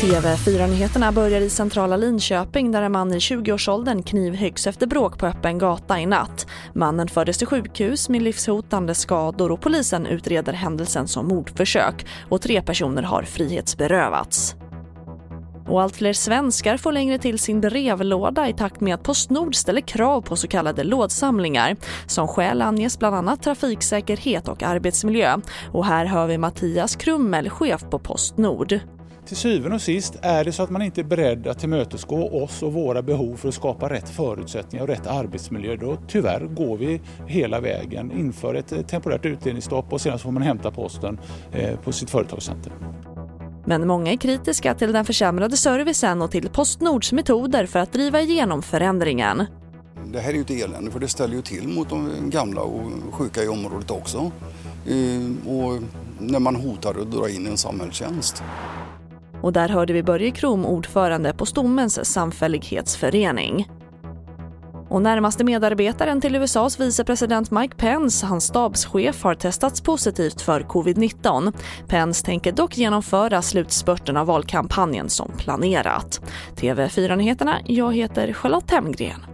TV4-nyheterna börjar i centrala Linköping där en man i 20-årsåldern knivhöggs efter bråk på öppen gata i natt. Mannen fördes till sjukhus med livshotande skador och polisen utreder händelsen som mordförsök och tre personer har frihetsberövats. Och allt fler svenskar får längre till sin brevlåda i takt med att Postnord ställer krav på så kallade lådsamlingar. Som skäl anges bland annat trafiksäkerhet och arbetsmiljö. Och här hör vi Mattias Krummel, chef på Postnord. Till syvende och sist är det så att man inte är beredd att tillmötesgå oss och våra behov för att skapa rätt förutsättningar och rätt arbetsmiljö, då tyvärr går vi hela vägen, inför ett temporärt utdelningsstopp och sedan får man hämta posten eh, på sitt företagscenter. Men många är kritiska till den försämrade servicen och till Postnords metoder för att driva igenom förändringen. Det här är ju ett elände för det ställer ju till mot de gamla och sjuka i området också. Eh, och när man hotar att dra in en samhällstjänst. Och där hörde vi Börje Krom, ordförande på Stommens samfällighetsförening. Och närmaste medarbetaren till USAs vicepresident Mike Pence, hans stabschef, har testats positivt för covid-19. Pence tänker dock genomföra slutspurten av valkampanjen som planerat. TV4-nyheterna, jag heter Charlotte Hemgren.